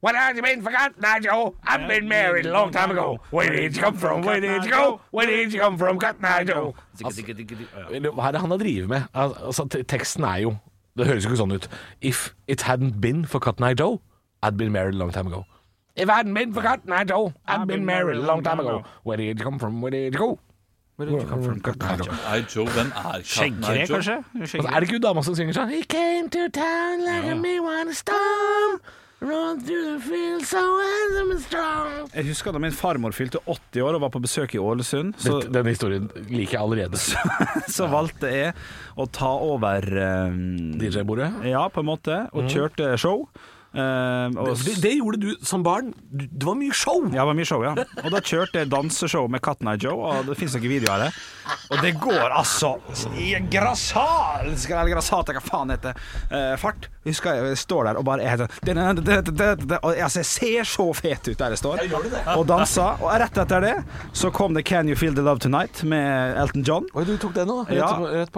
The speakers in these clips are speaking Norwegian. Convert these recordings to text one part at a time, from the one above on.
What have you been forgotten, Nigel? I've been married a long time ago. Where did you come from? Where did you go? Where did you come from, Cut Nigel? Altså, Hva er det han har drevet med? Altså, teksten er jo Det høres jo ikke sånn ut. If it hadn't been for Cut Nigel, I'd been married a long time ago. If I hadn't been for Cut Nigel, I'd been married a long time ago. Where did you come from? Where did you go? Where did you come from, Cotton Eye Joe? Hvem er Skjeggkre, kanskje? Altså, er det ikke hun dama som synger sånn He came to town like a me one storm Run through the field so handsome and strong Jeg husker da min farmor fylte 80 år og var på besøk i Ålesund. Så, Dette- Denne historien liker jeg allerede. så valgte jeg å ta over um, DJ-bordet. Ja, på en måte, og kjørte show. Eh, og, Det, det gjorde du som barn. Det var mye show. Ja, det var mye show, ja. Og da kjørte jeg danseshow med Cat Night Joe, og det finnes noen videoer av det. Og det går altså i grassat Eller grassat, hva faen heter? Eh, fart. Husker jeg, jeg står der og bare er sånn Og altså, jeg ser så fet ut der jeg står, og danser. Og rett etter det så kom det Can You Feel The Love Tonight med Elton John. Oi, du tok den nå? Ja,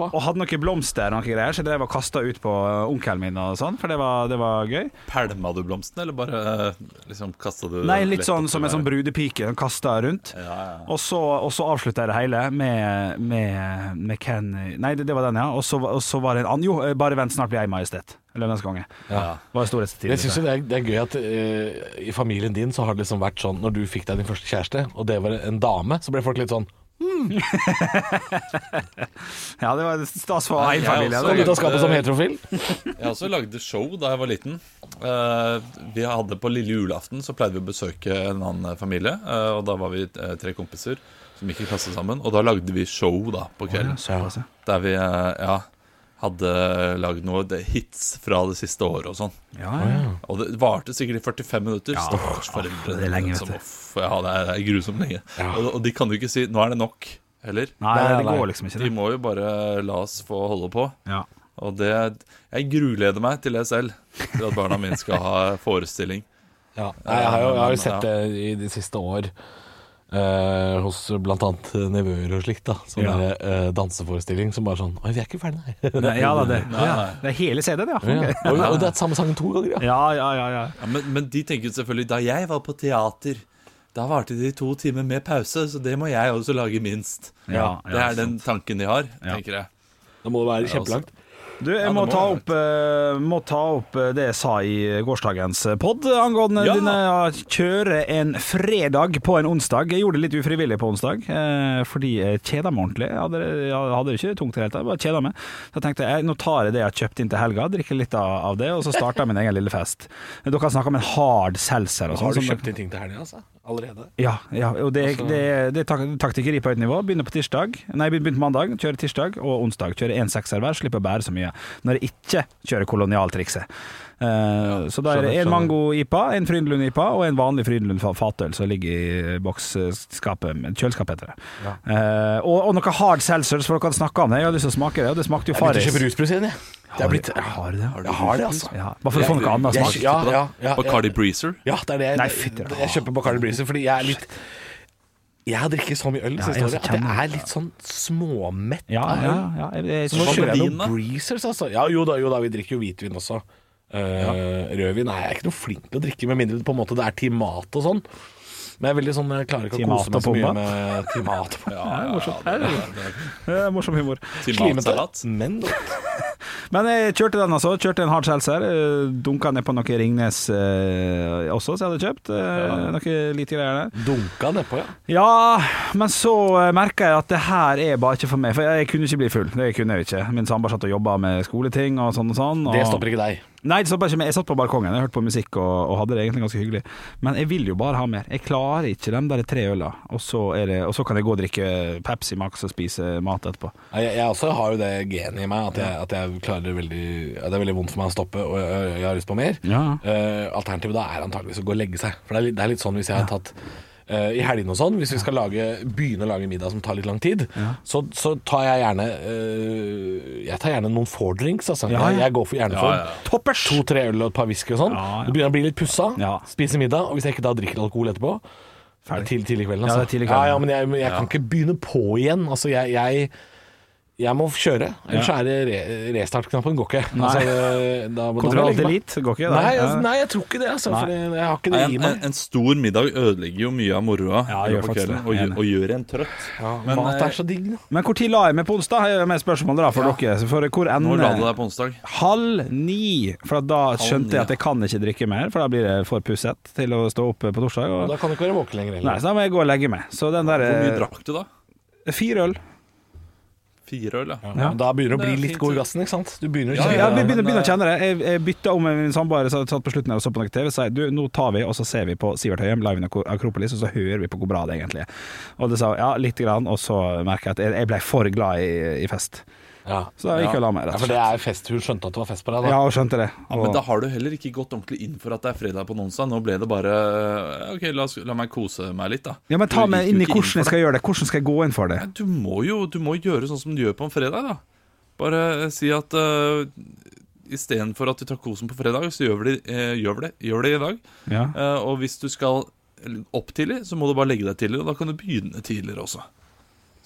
og hadde noen blomster og noen greier, så jeg drev og kasta ut på onkelen min og sånn, for det var, det var gøy. Pælma du blomsten, eller bare eh, liksom kasta du Nei, litt sånn som en sånn brudepike, kasta rundt. Ja, ja. Og så, og så avslutta jeg det hele med, med, med Ken Nei, det, det var den, ja. Og så, og så var det en annen Jo, bare vent, snart blir jeg majestet. Lønneskonge. Ja. Var storhetstid. Jeg syns det er, det er gøy at uh, i familien din så har det liksom vært sånn Når du fikk deg din første kjæreste, og det var en dame, så ble folk litt sånn Ja, det var stas for ei familie. Kom ut av skapet som heterofil. Jeg også lagde show da jeg var liten. Uh, vi hadde På lille julaften så pleide vi å besøke en annen familie. Uh, og da var vi eh, tre kompiser som gikk i klasse sammen. Og da lagde vi show da på kvelden. Oh, ja. Der vi uh, ja, hadde lagd noen hits fra det siste året og sånn. Ja, ja. Og det varte sikkert i 45 minutter. Ja. Stakkars foreldre. det er lenge, som, du. ja, det er, det er grusomt lenge. Og, og de kan jo ikke si 'nå er det nok', heller. Nei, Nei, det går liksom ikke, De må jo bare la oss få holde på. Ja. Og det Jeg gruleder meg til det selv. Til at barna mine skal ha forestilling. Ja. Jeg, har jo, jeg har jo sett det i de siste år. Eh, hos blant annet nevøer og slikt. da Sånn Ja. der, eh, danseforestilling som bare sånn Oi, vi er ikke ferdig, nei. Nei, ja da, det, Nei, nei. det er hele CD-en, ja. Ja. Og, og det er samme sangen to ganger, ja. Ja, ja, ja. ja. Ja, men, men de tenker jo selvfølgelig Da jeg var på teater, da varte det i to timer med pause, så det må jeg også lage minst. Ja, det er den tanken de har, Ja. tenker jeg. Da må det være altså. kjempelangt. Du, jeg Ja, må, ta opp, eh, må ta opp eh, det jeg sa i gårsdagens pod angående Ja. dine kjøre en fredag på en onsdag. Jeg gjorde det litt ufrivillig på onsdag, eh, fordi jeg kjeda meg ordentlig. Jeg hadde, jeg hadde ikke tungt i det hele tatt, bare kjeda meg. Så tenkte jeg nå tar jeg det jeg har kjøpt inn til helga, drikker litt av, av det, og så starter jeg min egen lille fest. Dere har snakka om en hard seltzer og sånn. Har du kjøpt inn ting til helga, altså? Allerede? ja, ja, og det, Altså- det, det er taktikker taktikkeri på høyt nivå. Begynner på tirsdag Nei, begynner mandag, kjører tirsdag og onsdag. Kjører én sekser hver, slipper å bære så mye. Når jeg ikke kjører kolonialtrikset. Eh, så da er det en mango-IPA, en Frydenlund-IPA og en vanlig Frydenlund-fatøl som ligger i boksskapet, kjøleskapet heter det. Eh, og, og noe hard seltzers, for dere hadde snakka om det. Jeg har lyst til å smake det, og det smakte jo Jeg begynte å kjøpe rusbrus igjen, jeg. Det er blitt Jeg har det. Jeg har det, altså. Ja, bare for å få noe annet smak. Ja, ja, ja, Bacardi Breezer. Ja, det er det. Nei, fytti da. Jeg kjøper Bacardi Breezer fordi jeg er litt Jeg har drukket så mye øl det siste året at jeg er litt sånn småmett Ja, ja, ja. Jeg, jeg, Så nå kjører jeg noen Breezers, altså. Ja, jo da, jo da, vi drikker jo hvitvin også. Eh, Rødvin er jeg ikke noe flink til å drikke, med mindre på en måte det er timat og sånn. Men jeg er veldig sånn, jeg klarer ikke å kose meg så mye med timat. Ja, ja, det er- er- det er morsom humor. Timatsalat. Men Men jeg kjørte den altså. Kjørte en hard seltzer. eh, Dunka ned på noe Ringnes eh, også, som jeg hadde kjøpt. Eh, Noe lite greier der. dunka nedpå, ja. Ja, men så merka jeg at det her er bare ikke for meg. For jeg kunne ikke bli full. Det kunne jeg ikke. Min samboer satt og jobba med skoleting og sånn og sånn. Og Det stopper ikke deg. Nei, det stopper ikke meg. Jeg satt på balkongen, jeg hørte på musikk og, og hadde det egentlig ganske hyggelig. Men jeg vil jo bare ha mer. Jeg klarer ikke de der tre øla, og så, det, og så kan jeg gå og drikke Pepsi Max og spise mat etterpå. Jeg, jeg også har jo det genet i meg at jeg, at jeg klarer veldig ja, Det er veldig vondt for meg å stoppe, og jeg, jeg har lyst på mer. Ja. Uh, alternativet da er antageligvis å gå og legge seg. For det er litt, det er litt sånn hvis jeg har tatt uh, i helgene og sånn, hvis vi skal lage, begynne å lage middag som tar litt lang tid, så, så tar jeg gjerne uh, Jeg tar gjerne noen four drinks, altså. Ja, ja. Jeg, jeg går for, gjerne Ja, for ja. Toppers! to-tre øl og et par whisky og sånn. Ja, ja. Det begynner å bli litt pussa. Ja. Spise middag, og hvis jeg ikke da drikker alkohol etterpå Ferdig. Tidlig, tidlig i kvelden, Ja, altså. det er tidlig kvelden. Ja, ja, men jeg, jeg kan ikke begynne på igjen. Altså, jeg, jeg Jeg må kjøre, ellers er det re restart-knappen går ikke. Altså, da, da Kontroll jeg delete går ikke? Nei, altså, nei, jeg tror ikke det, altså. For jeg har ikke det Nei, i en, en, meg. en stor middag ødelegger jo mye av moroa Ja, faktisk kvelden, og, og gjør en trøtt. Ja, Men, mat eh, er så digg, da. Men tid la jeg meg på onsdag? Jeg med spørsmål da for dere. For hvor Når la du deg på onsdag? Halv ni. For da skjønte ni, jeg at jeg kan ikke drikke mer, for da blir det for pusset til å stå opp på torsdag. Og da kan du ikke være våken lenger nei, så da må jeg gå og legge meg. Så den der Hvor mye eh, drakk du da? Fire øl. Fire øl, ja. Ja, Da begynner du å bli litt god i gassen, ikke sant? Du begynner å Ja, kjenne Ja, vi men, begynner, begynner å eh, kjenne det. Jeg, jeg bytta om med min samboer satt på slutten her og så på noe TV. og jeg, du, nå tar vi og så ser vi på Sivert Høyem live i Akropolis, og så hører vi på hvor bra det egentlig er. Og det sa ja, lite grann, og så merker jeg at jeg, jeg ble for glad i, i fest. Ja. Så da gikk jeg og la meg, ja, for det er fest. Hun skjønte at det var fest på deg, da. Ja, hun skjønte det. Ja, men da har du heller ikke gått ordentlig inn for at det er fredag på onsdag. Nå ble det bare eh, OK, la, oss, la meg kose meg litt, da. ja, men ta Du meg inn i ikke hvordan jeg skal gjøre det. Hvordan skal jeg gå inn for det? Ja, Du må jo du må gjøre sånn som du gjør på en fredag, da. Bare eh, si at uh, istedenfor at du tar kosen på fredag, så gjør vi det, eh, gjør vi det, gjør det i dag. Ja. Eh, og hvis du skal opp tidlig, så må du bare legge deg tidligere, og da kan du begynne tidligere også.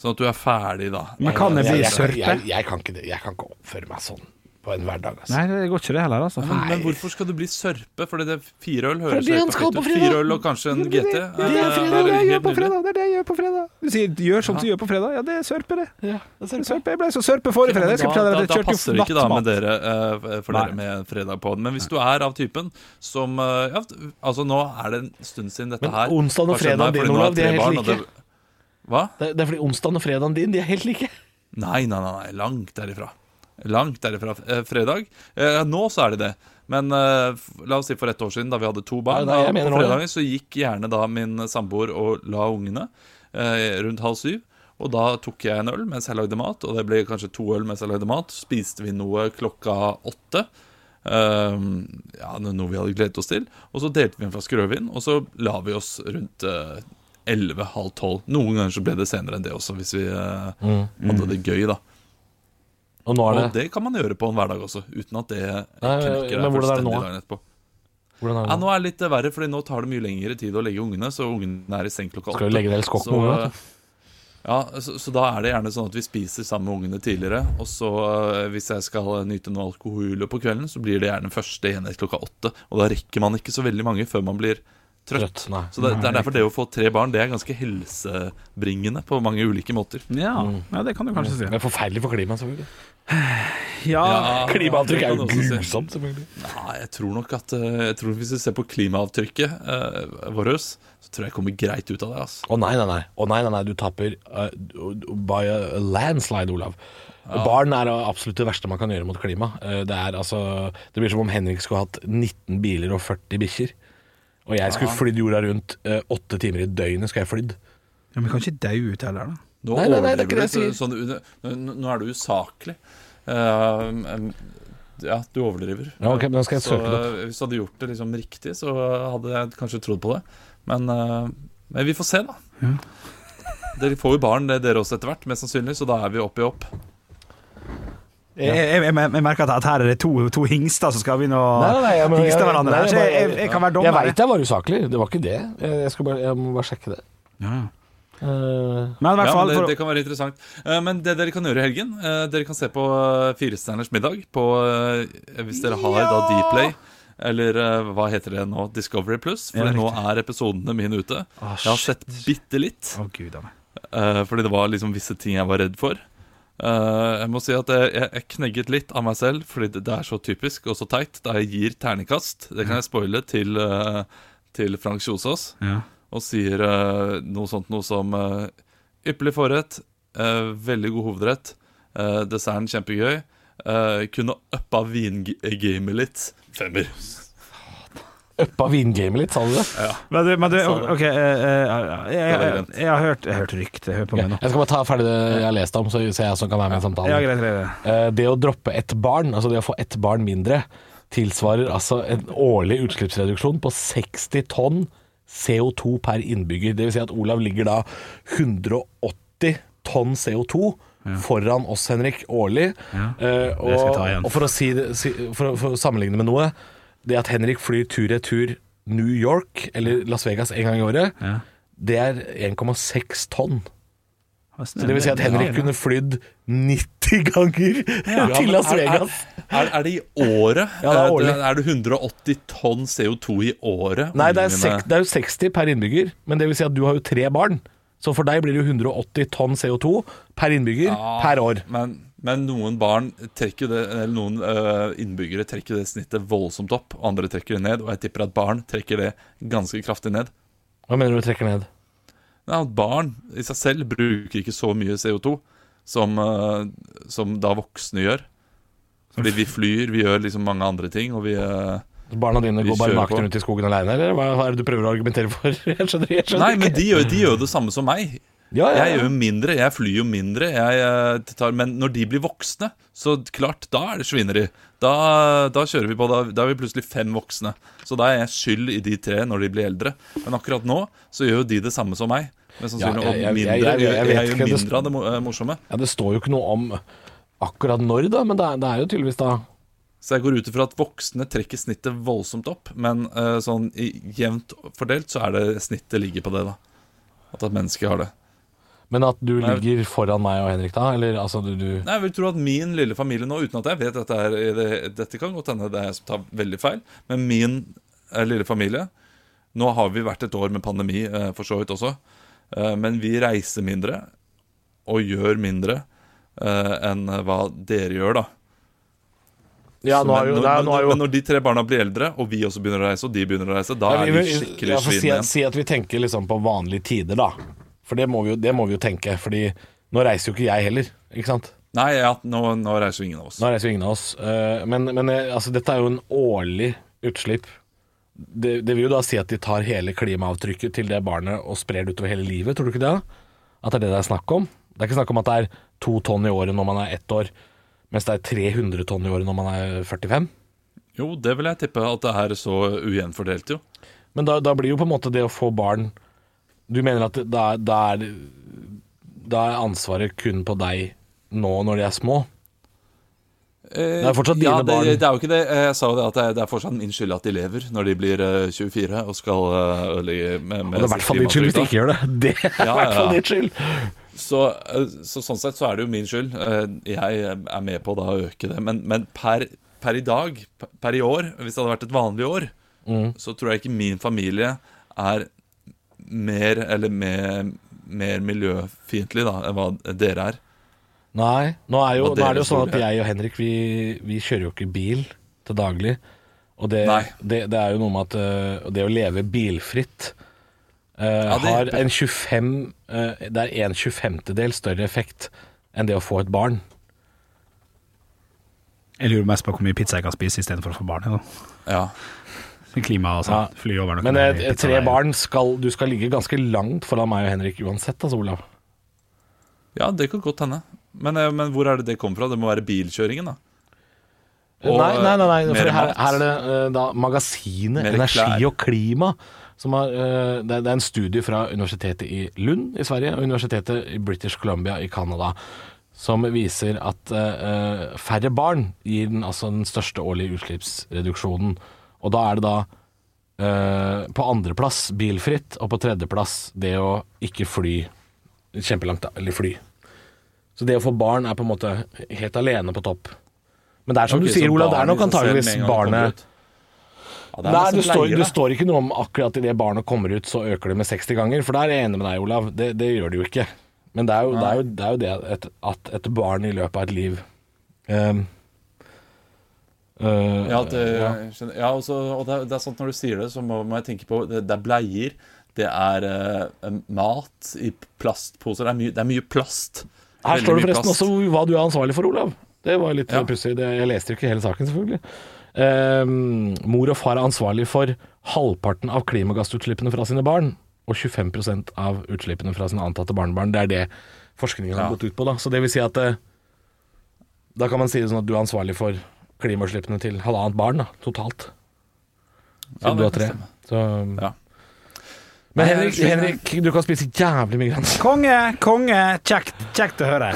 Sånn at du er ferdig da. Men kan jeg bli sørpe? jeg, jeg, jeg, kan ikke det. jeg kan ikke oppføre meg sånn på en hverdag. Altså. Nei, det går ikke det heller, altså. Men, men hvorfor skal du bli sørpe? Fordi det er fire øl For høres det er helt perfekt på ut. fredag. Fire øl og kanskje en GT. Det er fredag, det jeg gjør på fredag. Det er det jeg gjør på fredag. Du sier gjør som du gjør på fredag. Ja, det er sørpe, det. Ja, det er sørpe. Jeg ble så sørpe forrige fredag. Jeg skal fortelle deg at da passer det ikke da med dere eh, for dere med fredag på den. Men hvis du er av typen som eh, ja, Altså, nå er det en stund siden dette Men her onsdag og fredag din, fordi Olav, de er jeg helt like. Hva? Det, det er fordi onsdagen og fredagen din, de er helt like. Nei, nei, nei, nei, langt derifra. Langt derifra. Eh, fredag. Eh, nå så er det det. Men eh, la oss si for ett år siden, da vi hadde to barn. Nei, mener på fredagen så gikk gjerne da min samboer og la ungene eh, rundt halv syv. Og da tok jeg en øl mens jeg lagde mat, og det ble kanskje to øl mens jeg lagde mat. Spiste vi noe klokka åtte. Um, ja, noe vi hadde gledet oss til. Og så delte vi en flaske rødvin, og så la vi oss rundt eh, elleve, halv tolv. Noen ganger så ble det senere enn det også, hvis vi mm. hadde det gøy, da. Og nå er Og det det kan man gjøre på en hverdag også, uten at det knekker men deg det nå, fullstendig dagen etterpå. Er Ja, det nå? nå er det litt verre, Fordi nå tar det mye lengre tid å legge ungene, så ungene er i seng klokka Skal du legge deg skokk med ungene? Ja, så, så da er det gjerne sånn at vi spiser sammen med ungene tidligere. Og så eh, hvis jeg skal nyte noe alkohol på kvelden, så blir det gjerne første enhet klokka åtte. Og da rekker man ikke så veldig mange før man blir trøtt. Trøtt, nei. Så det, det er derfor det å få tre barn Det er ganske helsebringende på mange ulike måter. Ja, Mm. ja, det kan du kanskje si. Det er forferdelig for klimaet, selvfølgelig. Ja, Klimaavtrykk det er jo grusomt, selvfølgelig. Nei, jeg tror nok at eh, Jeg tror Hvis vi ser på klimaavtrykket uh, vårt, så tror jeg jeg kommer greit ut av det. Altså. Å nei, nei, nei. Å nei, nei, nei. Du taper uh, by a landslide, Olav. Barn er absolutt det verste man kan gjøre mot klima. Uh, Det er altså Det blir som om Henrik skulle hatt 19 biler og 40 bikkjer. Og jeg skulle flydd jorda rundt uh, åtte timer i døgnet. Skal jeg flydd? Ja, men vi kan ikke dø ut heller, da. Nå Nei, nei, nei, det er ikke det overdriver jeg du. så- Sånn, nå, nå er du usaklig. Eh, ja, du overdriver. Ja, ok, men da skal jeg så søke det opp. eh, Hvis du hadde gjort det liksom riktig, så hadde jeg kanskje trodd på det. Men, eh, men vi får se, da. Dere får jo barn, det dere også, etter hvert, mest sannsynlig, så da er vi opp i opp. Jeg, jeg, jeg, jeg merker at her er det to, to hingster som skal begynne å hingste hverandre her. Så jeg, jeg, jeg kan være Jeg veit jeg var usaklig. Det var ikke det. Jeg, jeg, skal bare, jeg må bare sjekke det. Ja. Uh, Men hvert Ja, men det, det kan være interessant. Eh, Men det dere kan gjøre i helgen eh, Dere kan se på Firestjerners middag på, Hvis dere har da Dplay eller hva heter det nå? Discovery Plus. For Ja, nå er episodene mine ute. Oh, Jeg har sett bitte litt, Oh, gud eh, fordi det var liksom visse ting jeg var redd for. Eh, jeg må si at jeg, jeg, knegget litt av meg selv, fordi det, er så typisk og så teit. Da jeg gir terningkast, det kan jeg spoile, til, eh, til Frank Kjosås Ja. og sier eh, noe sånt noe som Ypperlig forrett, veldig god hovedrett, desserten kjempegøy. kunne uppa vingamet litt. Femmer. Uppa vingamet litt, sa du det? Men du, men du OK eh, eh, jeg, jeg, jeg, jeg har hørt, jeg har hørt rykte. Hør på meg nå. Jeg skal bare ta ferdig det jeg har lest om, så ser jeg som kan være med i Ja, samtalen. greit, greit. Eh, Det å droppe ett barn, altså det å få ett barn mindre, tilsvarer altså en årlig utslippsreduksjon på 60 tonn CO2 per innbygger. Det vil si at Olav ligger da 180 tonn CO2 foran oss, Henrik, årlig. Ja. Og, og for å, si det, si, for, for å sammenligne med noe Det at Henrik flyr tur-retur New York eller Las Vegas en gang i året, Ja. det er 1,6 tonn. Så det vil si at Henrik kunne flydd 90 ganger til Las Vegas. er, er, er det i året? Ja, det er Eh, årlig. Er det 180 tonn CO2 i året? Nei, det er, ungene- sek, det er jo 60 per innbygger, men det vil si at du har jo tre barn. Så for deg blir det jo 180 tonn CO2 per innbygger Ja, per år. Men, men noen barn trekker det Eller noen uh, innbyggere trekker det snittet voldsomt opp, og andre trekker det ned. Og jeg tipper at barn trekker det ganske kraftig ned. Hva mener du trekker ned? Nei, at barn i seg selv bruker ikke så mye CO2 som, uh, som da voksne gjør. Fordi vi flyr, vi gjør liksom mange andre ting, og vi uh, Barna dine går bare nakne rundt i skogen aleine, eller hva er det du prøver å argumentere for? Jeg skjønner, jeg skjønner Nei, men de gjør, de gjør det samme som meg. Ja, ja, Jeg gjør jo mindre, jeg flyr jo mindre. Jeg, eh, tar, men når de blir voksne, så klart, da er det svineri. Da, da kjører vi på, da, da er vi plutselig fem voksne. Så da er jeg skyld i de tre når de blir eldre. Men akkurat nå så gjør jo de det samme som meg. Men sannsynlig Ja, jeg- jeg- mindre. jeg- gjør det- mindre av det eh, morsomme. ja, det står jo ikke noe om akkurat når, da, men det er, det er jo tydeligvis da Så jeg går ut ifra at voksne trekker snittet voldsomt opp. Men uh, sånn jevnt fordelt så er det snittet ligger på det, da. At et menneske har det. Men at du Nei. ligger foran meg og Henrik da? Eller altså du, du Nei, Jeg vil tro at min lille familie nå, uten at jeg vet dette her det, Dette kan godt hende det er jeg som tar veldig feil, men min eh, lille familie Nå har vi vært et år med pandemi, eh, for så vidt også, eh, men vi reiser mindre og gjør mindre eh, enn hva dere gjør, da. Ja, har men, jo, når, har jo men når de tre barna blir eldre, og vi også begynner å reise, og de begynner å reise, da Ja, er vi- vi skikkelig ja, for si, si at vi tenker liksom på vanlige tider, da. For det må vi jo, det må vi jo tenke. Fordi nå reiser jo ikke jeg heller, ikke sant? Nei, ja, nå, nå reiser jo ingen av oss. Nå reiser jo ingen av oss. Eh, Men, men eh, altså, dette er jo en årlig utslipp. Det, det vil jo da si at de tar hele klimaavtrykket til det barnet og sprer det utover hele livet, tror du ikke det? At det er det det er snakk om? Det er ikke snakk om at det er to tonn i året når man er ett år, mens det er 300 tonn i året når man er 45? Jo, det vil jeg tippe at det er så ujevnfordelt, jo. Men da, da blir jo på en måte det å få barn Du mener at da, da, er, da er ansvaret kun på deg nå når de er små? Det er fortsatt dine ja, det, barn. Det er jo ikke det. Jeg sa jo det at det er, fortsatt min skyld at de lever når de blir eh, 24 og skal eh, ødelegge med, Og med det er i hvert fall din skyld hvis de ikke gjør det. Det er i Ja, hvert fall din skyld. Så, eh, så sånn sett så er det jo min skyld. Eh, Jeg er med på da å øke det. Men, men per, per i dag, per i år, hvis det hadde vært et vanlig år, Mm. så tror jeg ikke min familie er mer eller mer, mer miljøfiendtlig enn hva dere er. Nei, nå er, jo, nå er det jo sånn at jeg og Henrik vi, vi kjører jo ikke bil til daglig. Og det, det, det er jo noe med at øh, det å leve bilfritt øh, det har en 25 uh, Det er en 25-del større effekt enn det å få et barn. Jeg lurer mest på hvor mye pizza jeg kan spise istedenfor å få barn. Ja. Klima. Ja. Fly over noe. Men eh, tre barn skal Du skal ligge ganske langt foran meg og Henrik uansett, altså, Olav. ja, det kan godt hende. Men, eh, men hvor er det det kommer fra? Det må være bilkjøringen, da. Og, nei, nei, nei, nei for her, her er det eh, da magasinet Mer Energi klær. og klima. Som har, eh, det, er, det er en studie fra universitetet i Lund i Sverige og universitetet i British Columbia i Canada som viser at eh, færre barn gir den, altså den største årlige utslippsreduksjonen. Og da er det da eh, på andreplass bilfritt, og på tredjeplass det å ikke fly kjempelangt, da, eller fly. Så det å få barn er på en måte helt alene på topp. Men det er som okay, du sier, Olav, det er nok antageligvis barnet. Ja, det Nei, det står, det står ikke noe om akkurat idet barnet kommer ut, så øker det med 60 ganger. For der er jeg enig med deg, Olav. Det, det gjør det jo ikke. Men det er jo det, er jo, det, er jo det et, at et barn i løpet av et liv ehm, øh, Ja, det, ja. ja også, og det, det er at når du sier det, så må, må jeg tenke på Det, det er bleier, det er uh, mat i plastposer. Det er mye, det er mye plast. Her står det forresten plast. også hva du er ansvarlig for, Olav. Det var litt Ja. pussig. Jeg leste jo ikke hele saken, selvfølgelig. Um, mor og far er ansvarlig for halvparten av klimagassutslippene fra sine barn, og 25% av utslippene fra sine antatte barnebarn. Det er det forskningen har gått ut på. Da Så det vil si at eh, Da kan man si det sånn at du er ansvarlig for klimautslippene til halvannet barn, da, totalt. Ja, Siden du har tre. Så, Ja. Men Henrik, Henrik, du kan spise jævlig mye grønt. Konge, konge. Kjekt, kjekt å høre.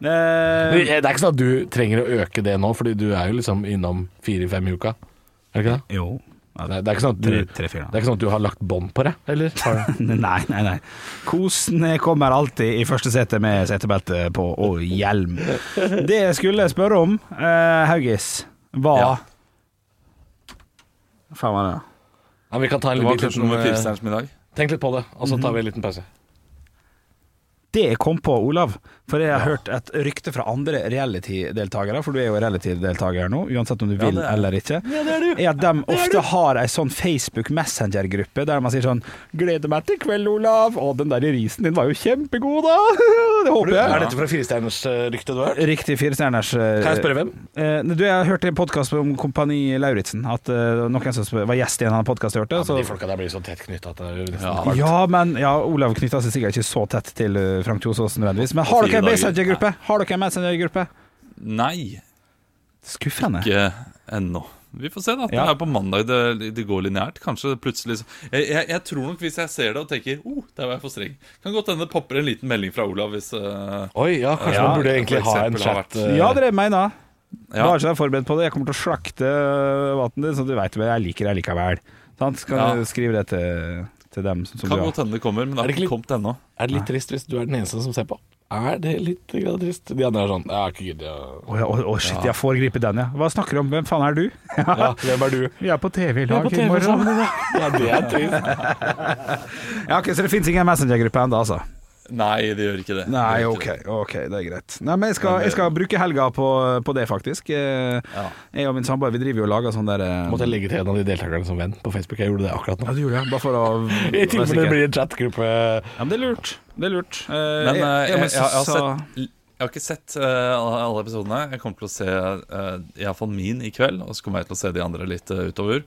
Uh, Det er ikke sånn at du trenger å øke det nå, fordi du er jo liksom innom fire-fem i uka. Er det ikke det? jo. Det er, det er ikke sånn at du, Tre- tre-fire, det er ikke sånn at du har lagt bånd på det, eller? Nei, nei, nei. Kosen kommer alltid i første sete med setebelte på og hjelm. Det jeg skulle spørre om, eh, Haugis, var Ja. Faen var det? Ja, vi kan ta en Det var liten, nummer eh. Tenk litt på det, og så tar vi en liten pause. Det jeg kom på, Olav, for jeg har hørt et rykte fra andre reality-deltakere, for du er jo reality-deltaker nå, uansett om du vil det er. eller ikke, er at de ofte har ei sånn Facebook Messenger-gruppe der man sier sånn 'Gleder meg til kveld, Olav', og den der risen din var jo kjempegod, da! Det håper jeg. Er dette fra firestjerners rykte du har hørt? Riktig firestjerners eh, Kan jeg spørre hvem? Eh, du, jeg har hørt en podkast om Kompani Lauritzen at eh, noen som var gjest i en annen podkast jeg hørte. Ja, men de folka der blir så tett knytta at det er Ja. ja, men ja, Olav knytta seg sikkert ikke så tett til eh, Frank Kjosås nødvendigvis. Men har fire dere. Messenger-gruppe? Har dere en Messenger-gruppe? Nei, Skuffende. ikke ennå. Vi får se, da. Det Ja. er på mandag det, det går lineært. Kanskje plutselig jeg, jeg, jeg tror nok hvis jeg ser det og tenker oh, der var jeg for streng Kan godt hende det popper en liten melding fra Olav hvis uh, Oi, ja, kanskje Ja, man burde egentlig ha en chat. vært- eh, Ja, dere er mener. Ja. Bare så jeg er forberedt på det. Jeg kommer til å slakte vannet ditt, så du veit jeg liker deg likevel. Sånn, skal Ja. du skrive det til, til dem som Kan du godt hende det kommer, men det har ikke kommet ennå. Er det litt trist hvis du er den eneste som ser på? Er det litt trist? De andre er sånn Ja, ikke giddet jeg Å å, å, shit, jeg foregriper den, ja. Hva snakker du om? Hvem faen er du? Ja, hvem er du? Vi er på TV i lag i morgen. Ja, det er trist. Ja, ok, Så det fins ingen Messenger-gruppe ennå, altså? Nei, det gjør ikke det. Nei, ok, ok, det er greit. Nei, men jeg skal, jeg skal bruke helga på, på det, faktisk. Eh, Ja. Jeg og min samboer vi driver jo og lager sånn der eh, Måtte jeg legge til en av de deltakerne som venn på Facebook. Jeg gjorde det akkurat nå. Ja, du gjorde det, bare for å I tilfelle det blir en chatgruppe. Ja, men det er lurt. Det er lurt. Eh, Men jeg- eh, jeg- jeg, jeg, jeg, har sett, jeg har ikke sett uh, alle alle episodene. Jeg kommer til å se uh, iallfall min i kveld, og så kommer jeg til å se de andre litt uh, utover.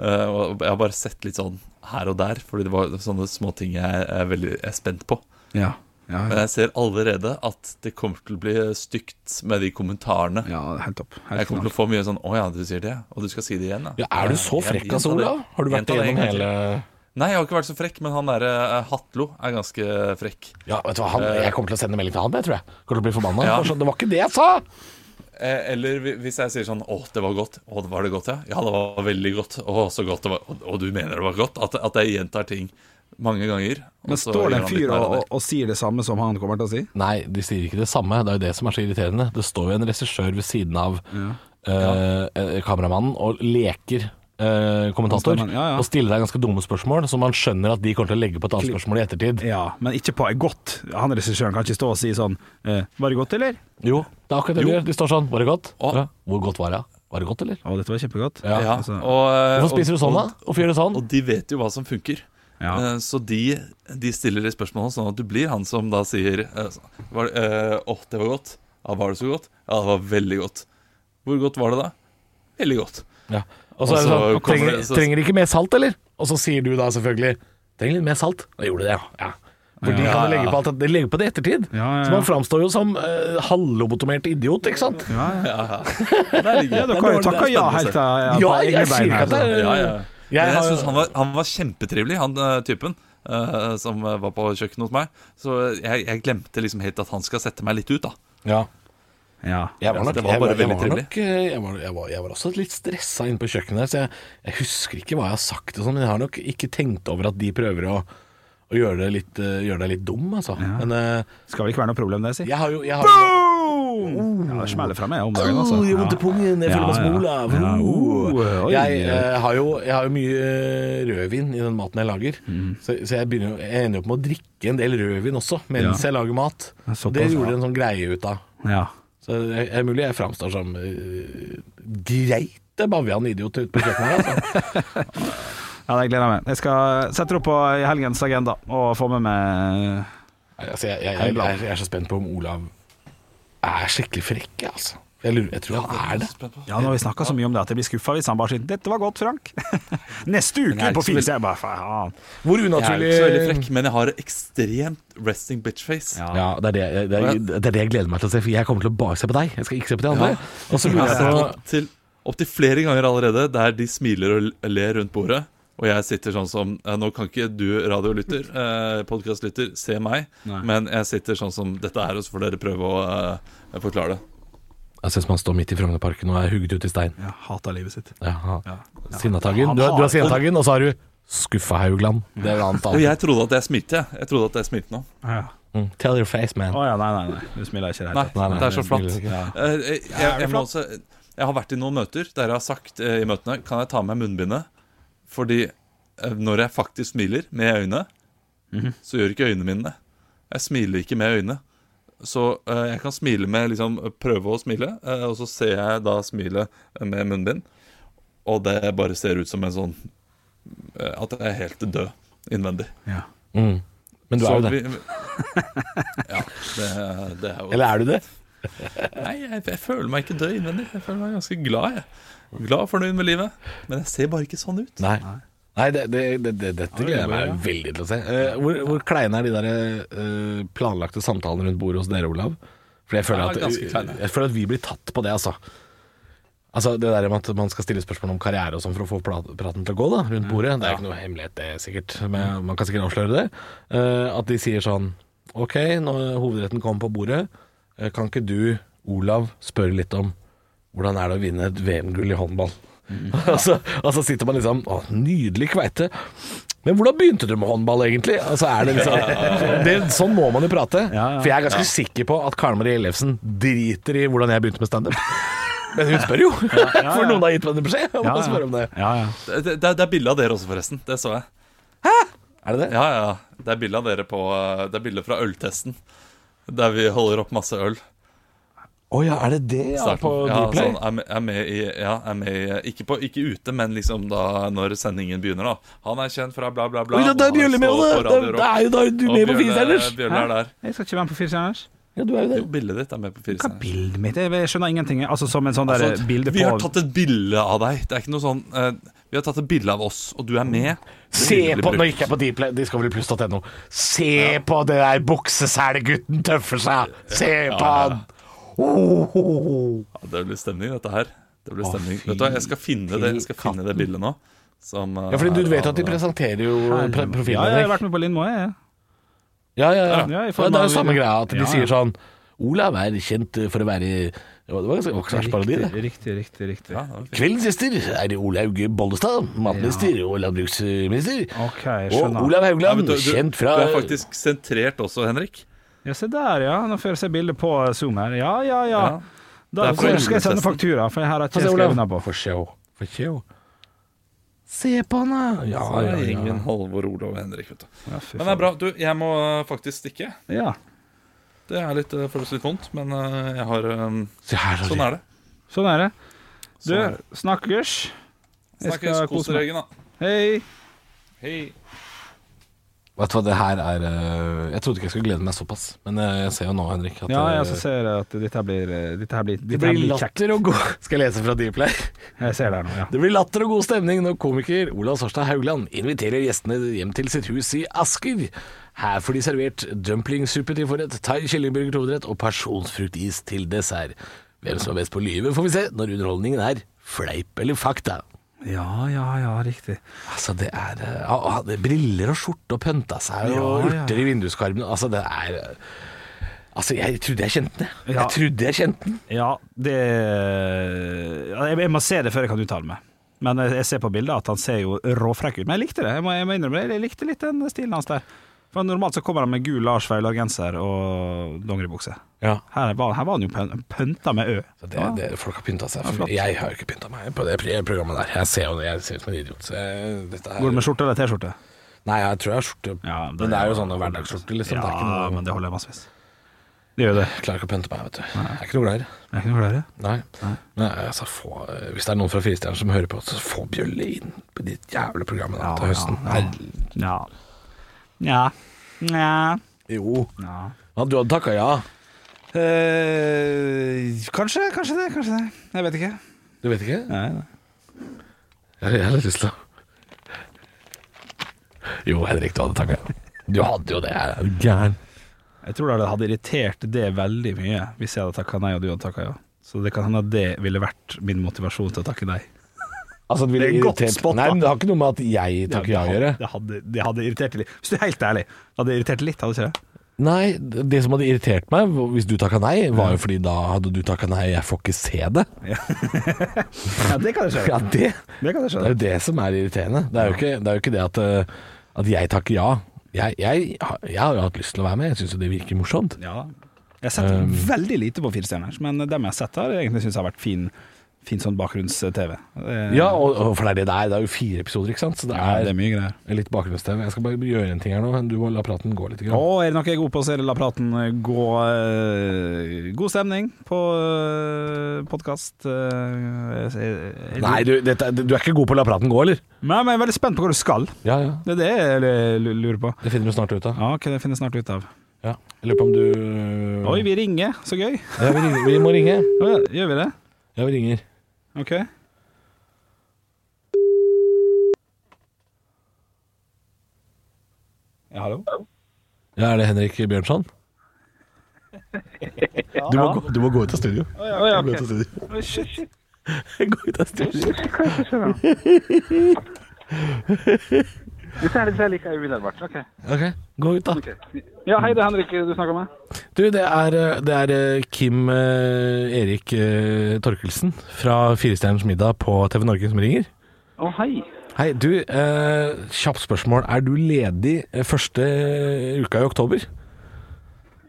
Uh, og jeg har bare sett litt sånn her og der, fordi det var sånne småting jeg er veldig er spent på. Ja, ja, Men jeg ser allerede at det kommer til å bli stygt med de kommentarene. ja, helt topp. Jeg kommer til å få mye sånn 'Å ja, du sier det, og du skal si det igjen', Ja, er du så frekk, altså. Olav? Har du vært igjennom hele Nei, jeg har ikke vært så frekk, men han derre Hatlo er ganske frekk. Ja, vet du hva, han, jeg kommer til å sende melding til han, det tror jeg. Kommer til å bli forbanna. Ja. Bare sånn, Det var ikke det jeg sa! Eh, Eller hvis jeg sier sånn 'Å, det var godt'. 'Å, var det godt, ja?' Ja, det var veldig godt. 'Å, så godt det var'. Og, og du mener det var godt? At, at jeg gjentar ting mange ganger. og Men står det en fyr og, og, og sier det samme som han kommer til å si? Nei, de sier ikke det samme. Det er jo det som er så irriterende. Det står jo en regissør ved siden av ja. eh, kameramannen og leker eh, kommentator. Ja, ja. Og stiller deg ganske dumme spørsmål, så man skjønner at de kommer til å legge på et annet spørsmål i ettertid. Ja, men ikke på et godt. Han regissøren kan ikke stå og si sånn eh, 'Var det godt, eller?' Jo, det er akkurat det de gjør. De står sånn. Var det godt? Ja. Hvor godt var det? Var det godt, eller? 'Å, dette var kjempegodt'. Ja. Ja, altså. og, eh, Hvorfor spiser du sånn, da? Hvorfor gjør du sånn? Og de vet jo hva som funker. Ja. Eh, Så de, de stiller de spørsmålene sånn at du blir han som da sier eh, var det, eh, 'Å, det var godt'. Ja, var det så godt? Ja, det var veldig godt. Hvor godt var det da? Veldig godt. Ja. Og så er det Og så sånn trenger, det- så- trenger ikke mer salt, eller? Og så sier du da selvfølgelig Trenger litt mer salt. Da gjorde du det, ja. ja. For de kan legge på alt at- De legger på det i ettertid. Ja, ja, Så man framstår jo som uh, halvlobotomert idiot, ikke sant? Ja, ja. Ja, ja. Dere har jo takka ja helt til ja, jeg sier ikke at det er- Ja, ja. Jeg jeg synes han var, han var kjempetrivelig, han eh, typen Uh, som eh, var på kjøkkenet hos meg. Så jeg, jeg glemte liksom helt at han skal sette meg litt ut, da. Ja. Ja. Jeg var, nok, det var bare jeg, veldig trivelig. jeg, var, jeg, var, jeg var også litt stressa inne på kjøkkenet, så jeg, jeg husker ikke hva jeg har sagt og sånn, men jeg har nok ikke tenkt over at de prøver å, å gjøre, deg litt, deg litt dum, altså. Men uh, Skal vel ikke være noe problem, det, si. jeg har jo, jeg har jo Ja, det smeller fra meg om dagen, altså. Oh, jeg har vondt i pungen, jeg Ja, føler meg smola. Ja, Oh. oh. Jeg, eh, har jo, jeg har jo mye eh, rødvin i den maten jeg lager, så, så jeg, begynner, jo- jeg ender jo opp med å drikke en del rødvin også mens jeg lager mat. Ja, Og såpass, det gjorde ja. en sånn greie ut av. Ja. Så det er mulig jeg framstår som uh, greit bavian idiot ute på kjøkkenet. Altså. ja, det gleder jeg meg. Jeg skal sette det opp på i helgens agenda og få med meg Nei, altså, jeg, jeg, jeg, jeg, jeg er så spent på om Olav er skikkelig frekk, altså. Jeg, lurer, jeg tror han er det. Ja, nå har vi snakka så mye om det at jeg blir skuffa hvis han bare sier 'Dette var godt, Frank'. Neste uke på Filse. Jeg bare faen. Hvor Jeg er ikke så veldig frekk, men jeg har ekstremt resting bitch-face. Ja. Ja, det er det, det, er, det er det jeg gleder meg til å se, for jeg kommer til å bare se på deg. Jeg skal ikke se på de andre. Ja. Og så lurer jeg på opptil flere ganger allerede der de smiler og ler rundt bordet. Og jeg sitter sånn som eh, Nå kan ikke du radiolytter, eh, podkastlytter, se meg, Nei. men jeg sitter sånn som dette er, og så får dere prøve å eh, forklare det. Jeg ser man som han står midt i Frognerparken og er hugget ut i stein. Ja, Hata livet sitt. Ja, ha. Ja. Sinnataggen. Du, du har- har Sinnataggen, og så har du Skuffa Haugland. Det er annet. Jeg trodde at jeg smilte, jeg. Jeg trodde at jeg smilte nå. Ja. Mm. Tell your face, man. Å ja, nei, nei, nei. Du smiler ikke i det Nei, hele tatt. Nei, nei, det er så flatt. Ja. Eh, jeg, jeg, jeg, må jeg har vært i noen møter der jeg har sagt eh, i møtene Kan jeg ta med munnbindet? Fordi eh, når jeg faktisk smiler med øynene, så gjør ikke øynene mine det. Jeg smiler ikke med øynene. Så uh, jeg kan smile med liksom, prøve å smile, uh, og så ser jeg da smilet med munnbind. Og det bare ser ut som en sånn uh, At jeg er helt død innvendig. Ja. Mm. Men du Så er jo det. vi- Ja, det, det er jo Eller er du det? Nei, jeg, jeg føler meg ikke død innvendig. Jeg føler meg ganske glad. jeg Glad og fornøyd med livet. Men jeg ser bare ikke sånn ut. Nei. Nei, det, det, det, det, dette gleder jeg meg veldig til å se. Uh, hvor, hvor kleine er de der uh, planlagte samtalene rundt bordet hos dere, Olav? For jeg føler, at, jeg føler at vi blir tatt på det, altså. Altså Det der med at man skal stille spørsmål om karriere og sånn for å få praten til å gå da rundt bordet, det er ikke noe hemmelighet, det sikkert. Men man kan sikkert avsløre det. Eh, at de sier sånn Ok, når hovedretten kommer på bordet, kan ikke du, Olav, spørre litt om hvordan er det å vinne et VM-gull i håndball? og, så, altså så sitter man liksom Å, nydelig kveite. Men hvordan begynte du med håndball, egentlig? Altså, er det liksom, det, sånn må man jo prate. Ja, ja. For jeg er ganske sikker på at Karen Marie Ellefsen driter i hvordan jeg begynte med standup. Men hun spør jo, for noen har gitt meg en beskjed om Ja, å spørre om det. Ja, ja. Det, det, det er bilde av dere også, forresten. Det så jeg. Er det det? Ja, ja. Det er bilde av dere på eh, Det er bilde fra øltesten. Der vi holder opp masse øl. Å ja, er det det? Ja, Starten. på ja, Dplay? sånn, er, med, er med i Ja, er med i ikke, på, ikke ute, men liksom da når sendingen begynner, da. Han er kjent fra bla, bla, bla. Oi, da er Bjørle med, det! Det er jo da du med på Firestjerners! Er. Jeg skal ikke være med på Firestjerners. Ja, du er jo det. Jo, bildet ditt er med på Hva scener. Bildet mitt? Jeg skjønner ingenting. Altså Som en sånn der Altså, bilde vi har tatt et bilde av deg. Det er ikke noe sånn eh, Vi har tatt et bilde av oss, og du er med. Det Se bildet blir på, Nå gikk jeg på Dplay, discoveryplus.no. Se på det der bukseselgutten tøffer seg! Se på han! Oh, oh, oh. Ja, det blir stemning, dette her. Det blir stemning. fy Vet du hva, Jeg skal finne det Jeg skal finne det bildet nå. Som, eh, Ja, fordi du er vet at de presenterer jo pre- profilen Ja, jeg har vært med på Lindmo, jeg. Ja, ja, ja. Ja, ja det er jo samme greia, at de sier sånn Olav er kjent for å være Det var ganske. Riktig, riktig, riktig. Ja, det. Kveldens gjester er Olaug Bollestad, matminister og landbruksminister. Okay, Og. Olav Haugland, du, du, kjent fra du er faktisk sentrert også, Henrik. Ja, se der, ja. Nå får jeg se bildet på Zoom her. Ja, ja, ja. Ja. Da skal jeg sende faktura, for her har jeg ikke skrevet ned på. For show. For show. Se på han, da. Ja, ja, ja. Ingen Halvor, Olav og Henrik. Vet du. Ja, Men det er bra. Du, jeg må eh, faktisk stikke. Ja, Det er litt, eh, føles litt vondt, men eh, jeg har um, her. Sånn er det. sånn er det. Du, snakkes. Snakkes. Kos dere, da. Hei. Hei. Vet du hva, det her er eh, Jeg trodde ikke jeg skulle glede meg såpass, men eh, jeg ser jo nå, Henrik, at Ja, eh, jeg også ser at dette her blir eh, Dette her blir, det dette her blir blir latter og god Skal jeg lese fra Dplay? Jeg ser det her nå, ja. Det blir latter og god stemning når komiker Olav Svarstad Haugland inviterer gjestene hjem til sitt hus i Asker. Her får de servert dumplingsuppe til forrett, thai kyllingburger til hovedrett og pasjonsfruktis til dessert. Hvem som er best på lyve, får vi se når underholdningen er fleip eller fakta. Ja, ja, ja, riktig. Altså, det er eh, Han hadde briller og skjorte og pynta seg og Ja, ja. urter i vinduskarmen. Altså, det er eh, Altså, jeg trodde jeg kjente den. Ja. Jeg trodde jeg kjente den. Ja, det jeg, må se det før jeg kan uttale meg. Men jeg ser på bildet at han ser jo råfrekk ut. Men jeg likte det. Jeg må, jeg må innrømme det. Jeg likte litt den stilen hans der. For Normalt så kommer han med gul Lars Vaular-genser og dongeribukse. Ja. Her, var- her var han jo pøn- pønta med Ø. Så det, det, folk har pynta seg. Ja, jeg har jo ikke pynta meg på det programmet der. Jeg ser jo jeg ser ut som en idiot. Her, Går det med skjorte eller T-skjorte? Nei, jeg tror jeg har skjorte. Ja, men det er jo sånne hverdagsskjorter, liksom. Ja, det noe, men det holder jeg massevis. Det gjør det. Jeg klarer ikke å pynte meg, vet du. Jeg er ikke noe glad i det. Jeg er ikke noe flere. Nei. Men altså, få, hvis det er noen fra Firestjernen som hører på, så få Bjølle inn på ditt jævle program da, til høsten. Ja, ja. ja. Ja. Jo. ja. Du hadde takka ja. Eh, kanskje, kanskje det, kanskje det. Jeg vet ikke. Du vet ikke? Nei, nei. Jeg, har litt lyst til å Jo, Henrik, du hadde takka ja. Du hadde jo det. Er du gæren? Jeg tror det hadde irritert det veldig mye hvis jeg hadde takka nei og du hadde takka ja. Så det kan hende at det ville vært min motivasjon til å takke nei. Altså, det, ville Det er godt irritert- spot, da. Nei, men det har ikke noe med at jeg takker ja å gjøre. Det hadde, det hadde irritert litt. Hvis du er helt ærlig, det hadde irritert litt, hadde ikke det? Nei, det som hadde irritert meg hvis du takka nei, var jo fordi da hadde du takka nei, jeg får ikke se det. Ja, det kan jeg skjønne. Ja, det, Det kan jeg det er jo det som er irriterende. Det er jo ikke det, jo ikke det at, eh, at jeg takker ja. Jeg, jeg, jeg har jo hatt lyst til å være med, jeg syns jo det virker morsomt. Ja. Jeg har sett Um, veldig lite på Firestjerners, men dem jeg har sett, har egentlig syns har vært fin, fin sånn bakgrunns-TV. Ja, og, og for det er det er. Jo fire episoder, ikke sant. Så det ja, er, det er mye greier. litt bakgrunns-TV. Jeg skal bare gjøre en ting her nå. Du må la praten gå litt. Å, er det noe jeg er god på, så er det La praten gå. eh, god stemning på podkast. Nei, du, dette, du er ikke god på la praten gå, eller? Nei, Men jeg er veldig spent på hva du skal. Ja, ja. Det er det jeg lurer på. Det finner du snart ut av. Ja, okay, det finner jeg snart ut av. Ja. Jeg lurer på om du Oi, vi ringer. Så gøy. ja, vi, ringer, vi må ringe. Gjør vi det? Ja, vi ringer. Ok. Ja, hallo? Ja, er det Henrik Bjørnson? Du må, gå, du må gå ut av studio. ja, Gå ut av studio. Oi, shit. Gå ut av studio. Dette er litt like umiddelbart. Ok. Ok, gå ut, da. Ja, hei, det er Henrik du snakker med. Du, det er, det er eh, Kim eh, Erik eh, Torkelsen fra Firestjerners middag på TV Norge som ringer. Å, hei. Hei, du. Eh, kjapt spørsmål. Er du ledig første uka i oktober?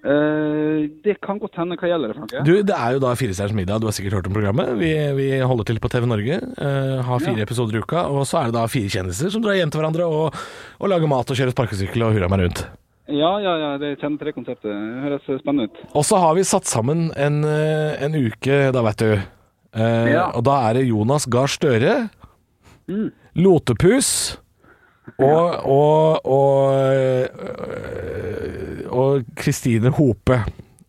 Eh, det kan godt hende. Hva gjelder det for noe? Du, det er jo da Firestjerners middag. Du har sikkert hørt om programmet. Vi, vi holder til på TV Norge. eh, har fire Ja. episoder i uka. Og så er det da fire kjendiser som drar hjem til hverandre og, og lager mat og kjører sparkesykkel og hurra meg rundt. Ja, ja, ja, det kjenner til det konseptet. Det høres spennende ut. Og så har vi satt sammen en, eh, en uke, da vet du. Eh, Ja. Og da er det Jonas Gahr Støre, Mm. Lotepus og og og, øh, og Kristine Hope.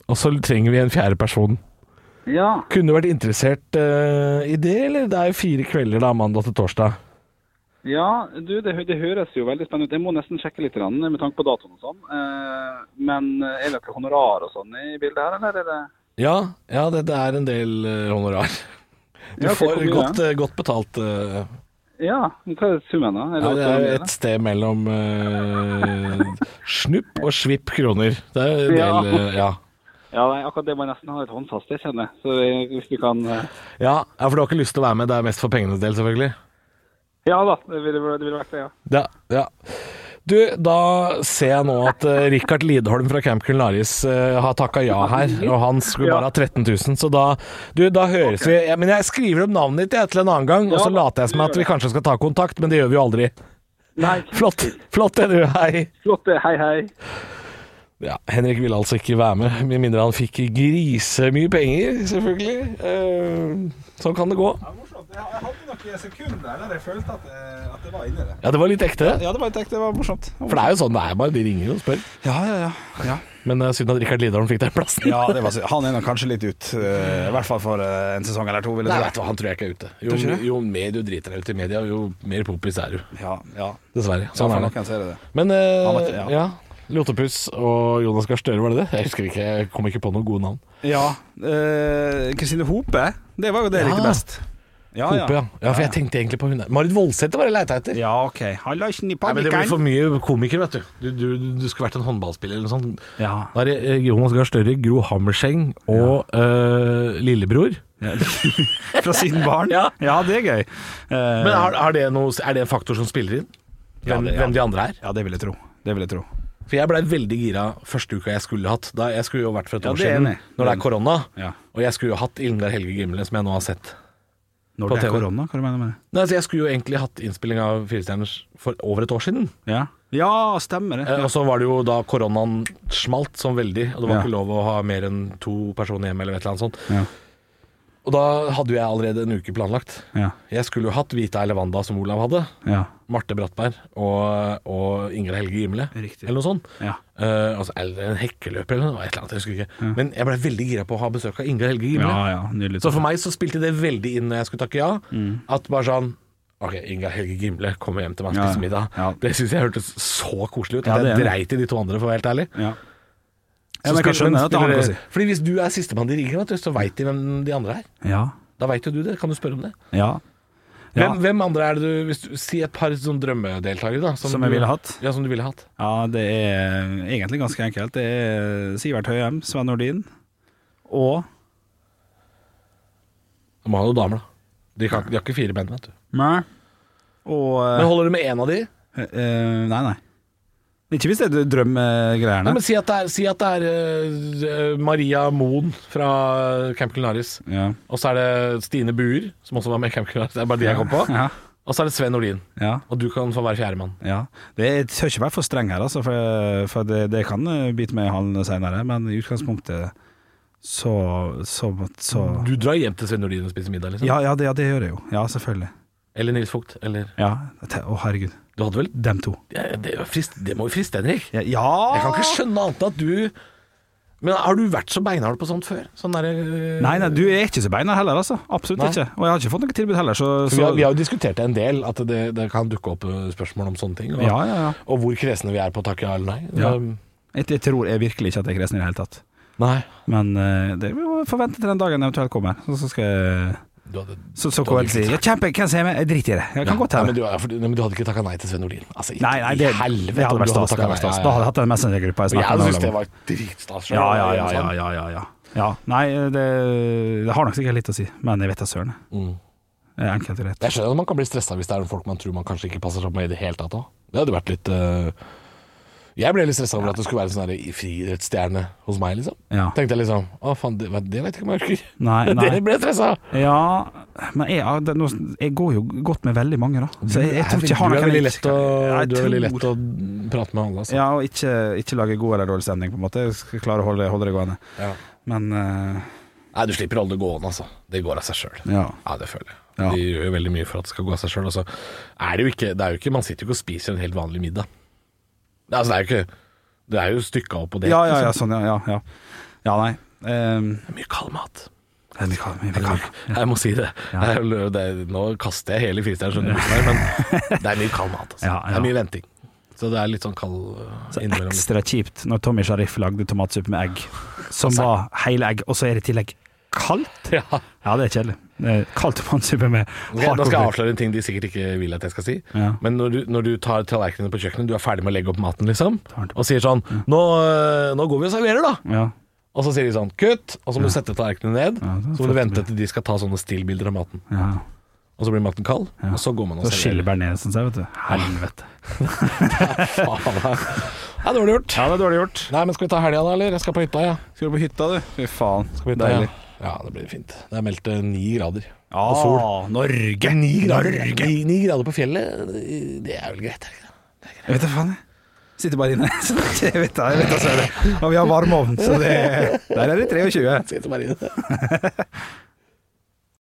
Og så trenger vi en fjerde person. Ja. Kunne du vært interessert uh, i det, eller? Det er jo fire kvelder da, mandag til torsdag. Ja, du, det, det høres jo veldig spennende ut. Jeg må nesten sjekke litt grann, med tanke på datoen og sånn. Eh, men er det noe honorar og sånn i bildet her, eller er det Ja, ja det, det er en del eh, honorar. Du Ja, får godt, eh, godt betalt. eh, Ja, hva er summen, da? Ja, det er et sted mellom uh, snupp og svipp kroner. Det er en del uh, ja. Ja, nei, akkurat det må jeg nesten ha litt håndfast, jeg kjenner. Så hvis du kan eh, ja. Ja, for du har ikke lyst til å være med. Det er mest for pengenes del, selvfølgelig. Ja da, det ville, det ville vært det, ja. Ja, ja. Du, da ser jeg nå at uh, Rikard Lidholm fra Camp Culinaris uh, har takka ja her, og han skulle bare ha 13 000, så da Du, da høres vi ja, Men jeg skriver opp navnet ditt jeg, til en annen gang, og så later jeg som at vi kanskje skal ta kontakt, men det gjør vi jo aldri. Nei, Flott. Flott det, du. Hei. flott det. Hei, hei. Ja, Henrik ville altså ikke være med, med mindre han fikk grisemye penger, selvfølgelig. Eh, sånn kan det gå. Jeg hadde noen sekunder der jeg følte at, at det var inni det. Ja, det var litt ekte. Ja, det var, det var morsomt. For det er jo sånn det er bare. De ringer og spør. Ja, ja, ja. ja. Men uh, synd at Rikard Lidholm fikk den plassen. Ja, det var, han er nok kanskje litt ut, uh, i hvert fall for uh, en sesong eller to. Nei, vet du han tror jeg ikke er ute. Jo, jo, jo mer du driter deg ut i media, jo mer popis er du. Ja, ja. Dessverre. Sånn ja, er det. Men uh, Han vet ja. Ja. Lotepus og Jonas Gahr Støre, var det det? Jeg husker ikke, jeg kom ikke på noen gode navn. Ja. Kristine Kristine Hope, det var jo det jeg likte best. Ja, Hope, ja. ja. For jeg tenkte egentlig på hun der. Marit Voldsæter var det jeg leita etter. Ja, OK. Nei, men det blir for mye komiker, vet du. Du, du. du skulle vært en håndballspiller eller noe sånt. Ja. Da er det eh, Jonas Gahr Støre, Gro Hammerseng og eh, lillebror. Fra siden barn? Ja. det er gøy. Uh, Men er, er, det noe, er det en faktor som spiller inn? Ja, Hvem, det- ja. hvem de andre er? ja, det vil jeg tro. Det vil jeg tro. For jeg blei veldig gira første uka jeg skulle hatt. Da Jeg skulle jo vært for et Ja, år siden, når det er korona. Ja. Og jeg skulle jo hatt Ingar Helge Gimle, som jeg nå har sett. Når det er korona, hva du mener du med det? Nei, altså Jeg skulle jo egentlig hatt innspilling av Firestjerners for over et år siden. Ja, ja stemmer det. Ja. Og så var det jo da koronaen smalt som veldig, og det var ikke lov å ha mer enn to personer hjemme eller et eller annet sånt. Og da hadde jo jeg allerede en uke planlagt. Ja. Jeg skulle jo hatt Vita eller Wanda, som Olav hadde. Ja. Marte Brattberg og, og Ingrid Helge Gimle. Riktig. Eller noe sånt. Ja. Uh, altså, eller en hekkeløper eller noe. Et eller annet, jeg husker ikke. Men jeg ble veldig gira på å ha besøk av Ingrid Helge Gimle. ja, ja. Så for meg så spilte det veldig inn når jeg skulle takke ja. At bare sånn Ok, Ingar Helge Gimle kommer hjem til meg og spiser middag. Det syns jeg hørtes så koselig ut. Jeg det. dreit i de to andre, for å være helt ærlig. Ja. Men jeg kan skjønne at det har noe å si. Fordi hvis du er sistemann de ringer, så veit de hvem de andre er. Ja. Da veit jo du det. Kan du spørre om det? Ja. Ja. Hvem, hvem andre er det du hvis du, Si et par sånn drømmedeltakere, da. Som som jeg ville hatt? Ja, som du ville hatt. Ja, det er egentlig ganske enkelt. Det er Sivert Høyem, Sven Nordin og Du må ha noen damer, da. De, kan, de har ikke fire menn, vet du. Nei. Og Men holder du med én av de? eh, Nei, nei. Ikke hvis det er drømgreiene. Si at det er, si at det er uh, Maria Moen fra Camp Culinaris. Ja. Og så er det Stine Buer, som også var med i Camp Culinaris. Det er bare de jeg kom på. Ja. Og så er det Sven Nordin. Ja. Og du kan få være fjerdemann. ja. Det tør ikke være for streng her, altså, for, for det, det kan eh, bite meg i halen senere. Men i utgangspunktet så Så, så Du drar hjem til Sven Nordin og spiser middag, liksom? ja, ja, det, ja, det gjør jeg jo. Ja, selvfølgelig. Eller Nils Vogt? Eller Ja. Å, herregud. Du hadde vel Dem to. ja, det, er jo frist, det må jo friste, Henrik. Ja. Jeg kan ikke skjønne annet enn at du Men har du vært så beinhard på sånt før? Sånn derre Nei, nei, du er ikke så beinhard heller, altså. Absolutt Nei. ikke. Og jeg har ikke fått noe tilbud heller, så, så vi, har, vi har jo diskutert det en del, at det, det kan dukke opp eh, spørsmål om sånne ting. Og, Ja, ja, ja. og hvor kresne vi er på å takke ja eller nei. Ja. Um, Jeg, jeg tror jeg virkelig ikke at jeg er kresen i det hele tatt. nei. Men eh, det vi må forvente til den dagen eventuelt kommer. Så, så skal jeg hadde, Så, så KL jeg til si ja, Kjempe, hvem ser? Jeg driter i det. Jeg kan godt ta det'. Ja, men, du, ja, men du hadde ikke takka nei til Sven Nordin? Altså, Nei, nei, i det, helvete det hadde vært stas. Ja, Da hadde ja. jeg hatt en messengergruppe jeg Og snakket jeg syns det var dritstas. Ja, ja, ja, ja, ja, ja, ja. ja. Nei, det, det har nok sikkert litt å si, men jeg vet da søren. Mm. Enkelt og. Jeg skjønner at man kan bli stressa hvis det er folk man tror man kanskje ikke passer seg med i det hele tatt òg. Det hadde vært litt eh, Jeg ble litt stressa over at det skulle være en sånn friidrettsstjerne hos meg, liksom. Ja. Tenkte jeg liksom Å, faen, det, det vet jeg ikke om jeg orker. Nei, nei. Det ble stressa. Ja, men jeg, jeg går jo godt med veldig mange, da. Så jeg, jeg tror ikke jeg har du er veldig lett å, du er veldig lett å prate med alle, altså. Ja, og ikke, ikke lage god eller dårlig stemning, på en måte. Jeg skal klare å holde, holde det gående. Ja. Men uh... Nei, du slipper å holde det gående, altså. Det går av seg sjøl. ja. Ja, det føler jeg. Ja. De gjør jo veldig mye for at det skal gå av seg sjøl. Altså, det Det er jo ikke Man sitter jo ikke og spiser en helt vanlig middag. Altså, det er jo ikke Det er jo stykka opp på det. Ja, ja, ja, liksom. sånn, ja. Ja, ja. ja nei. Um, Det er mye kald mat. det er mye kald- mye kald. Jeg må si det. Det er- det er- nå kaster jeg hele firestjerners undervisning, men det er mye kald mat. Altså. Det er mye venting. Så det er litt sånn kald Så innimellom. ekstra kjipt når Tommy Sharif lagde tomatsuppe med egg, som var hele egg, og så er det i tillegg kaldt. Ja. Ja, det er kjedelig. Det man Kald tomatsuppe med nå skal jeg avsløre en ting de sikkert ikke vil at jeg skal si. Ja. Men når du, når du tar tallerkenene på kjøkkenet, du er ferdig med å legge opp maten, liksom, og sier sånn nå, øh, nå går vi og serverer, da. Ja. Og så sier de sånn kutt, og så må du sette tallerkenene ned. Ja, er så må du vente til de skal ta sånne stillbilder av maten. ja. Og så blir maten kald, og så går man og Så skiller serverer. bearnesen seg, vet du. Helvete. Det Ja, dårlig gjort. Ja, det er dårlig gjort. Nei, men skal vi ta helga, da, eller? Jeg skal på hytta, ja. Skal du på hytta, du? Fy faen. Skal vi ta, Deilig. Ja. Ja, det blir fint. Det er meldt eh, ni grader. Ja, Og sol. Norge! Ni grader, ni, ni grader på fjellet, det er vel greit? er det ikke det? Jeg vet da faen, jeg. Sitter bare inne. Jeg vet da, jeg vet da, er. Og vi har varmeovn, så det Der er det 23. Sitter bare inne.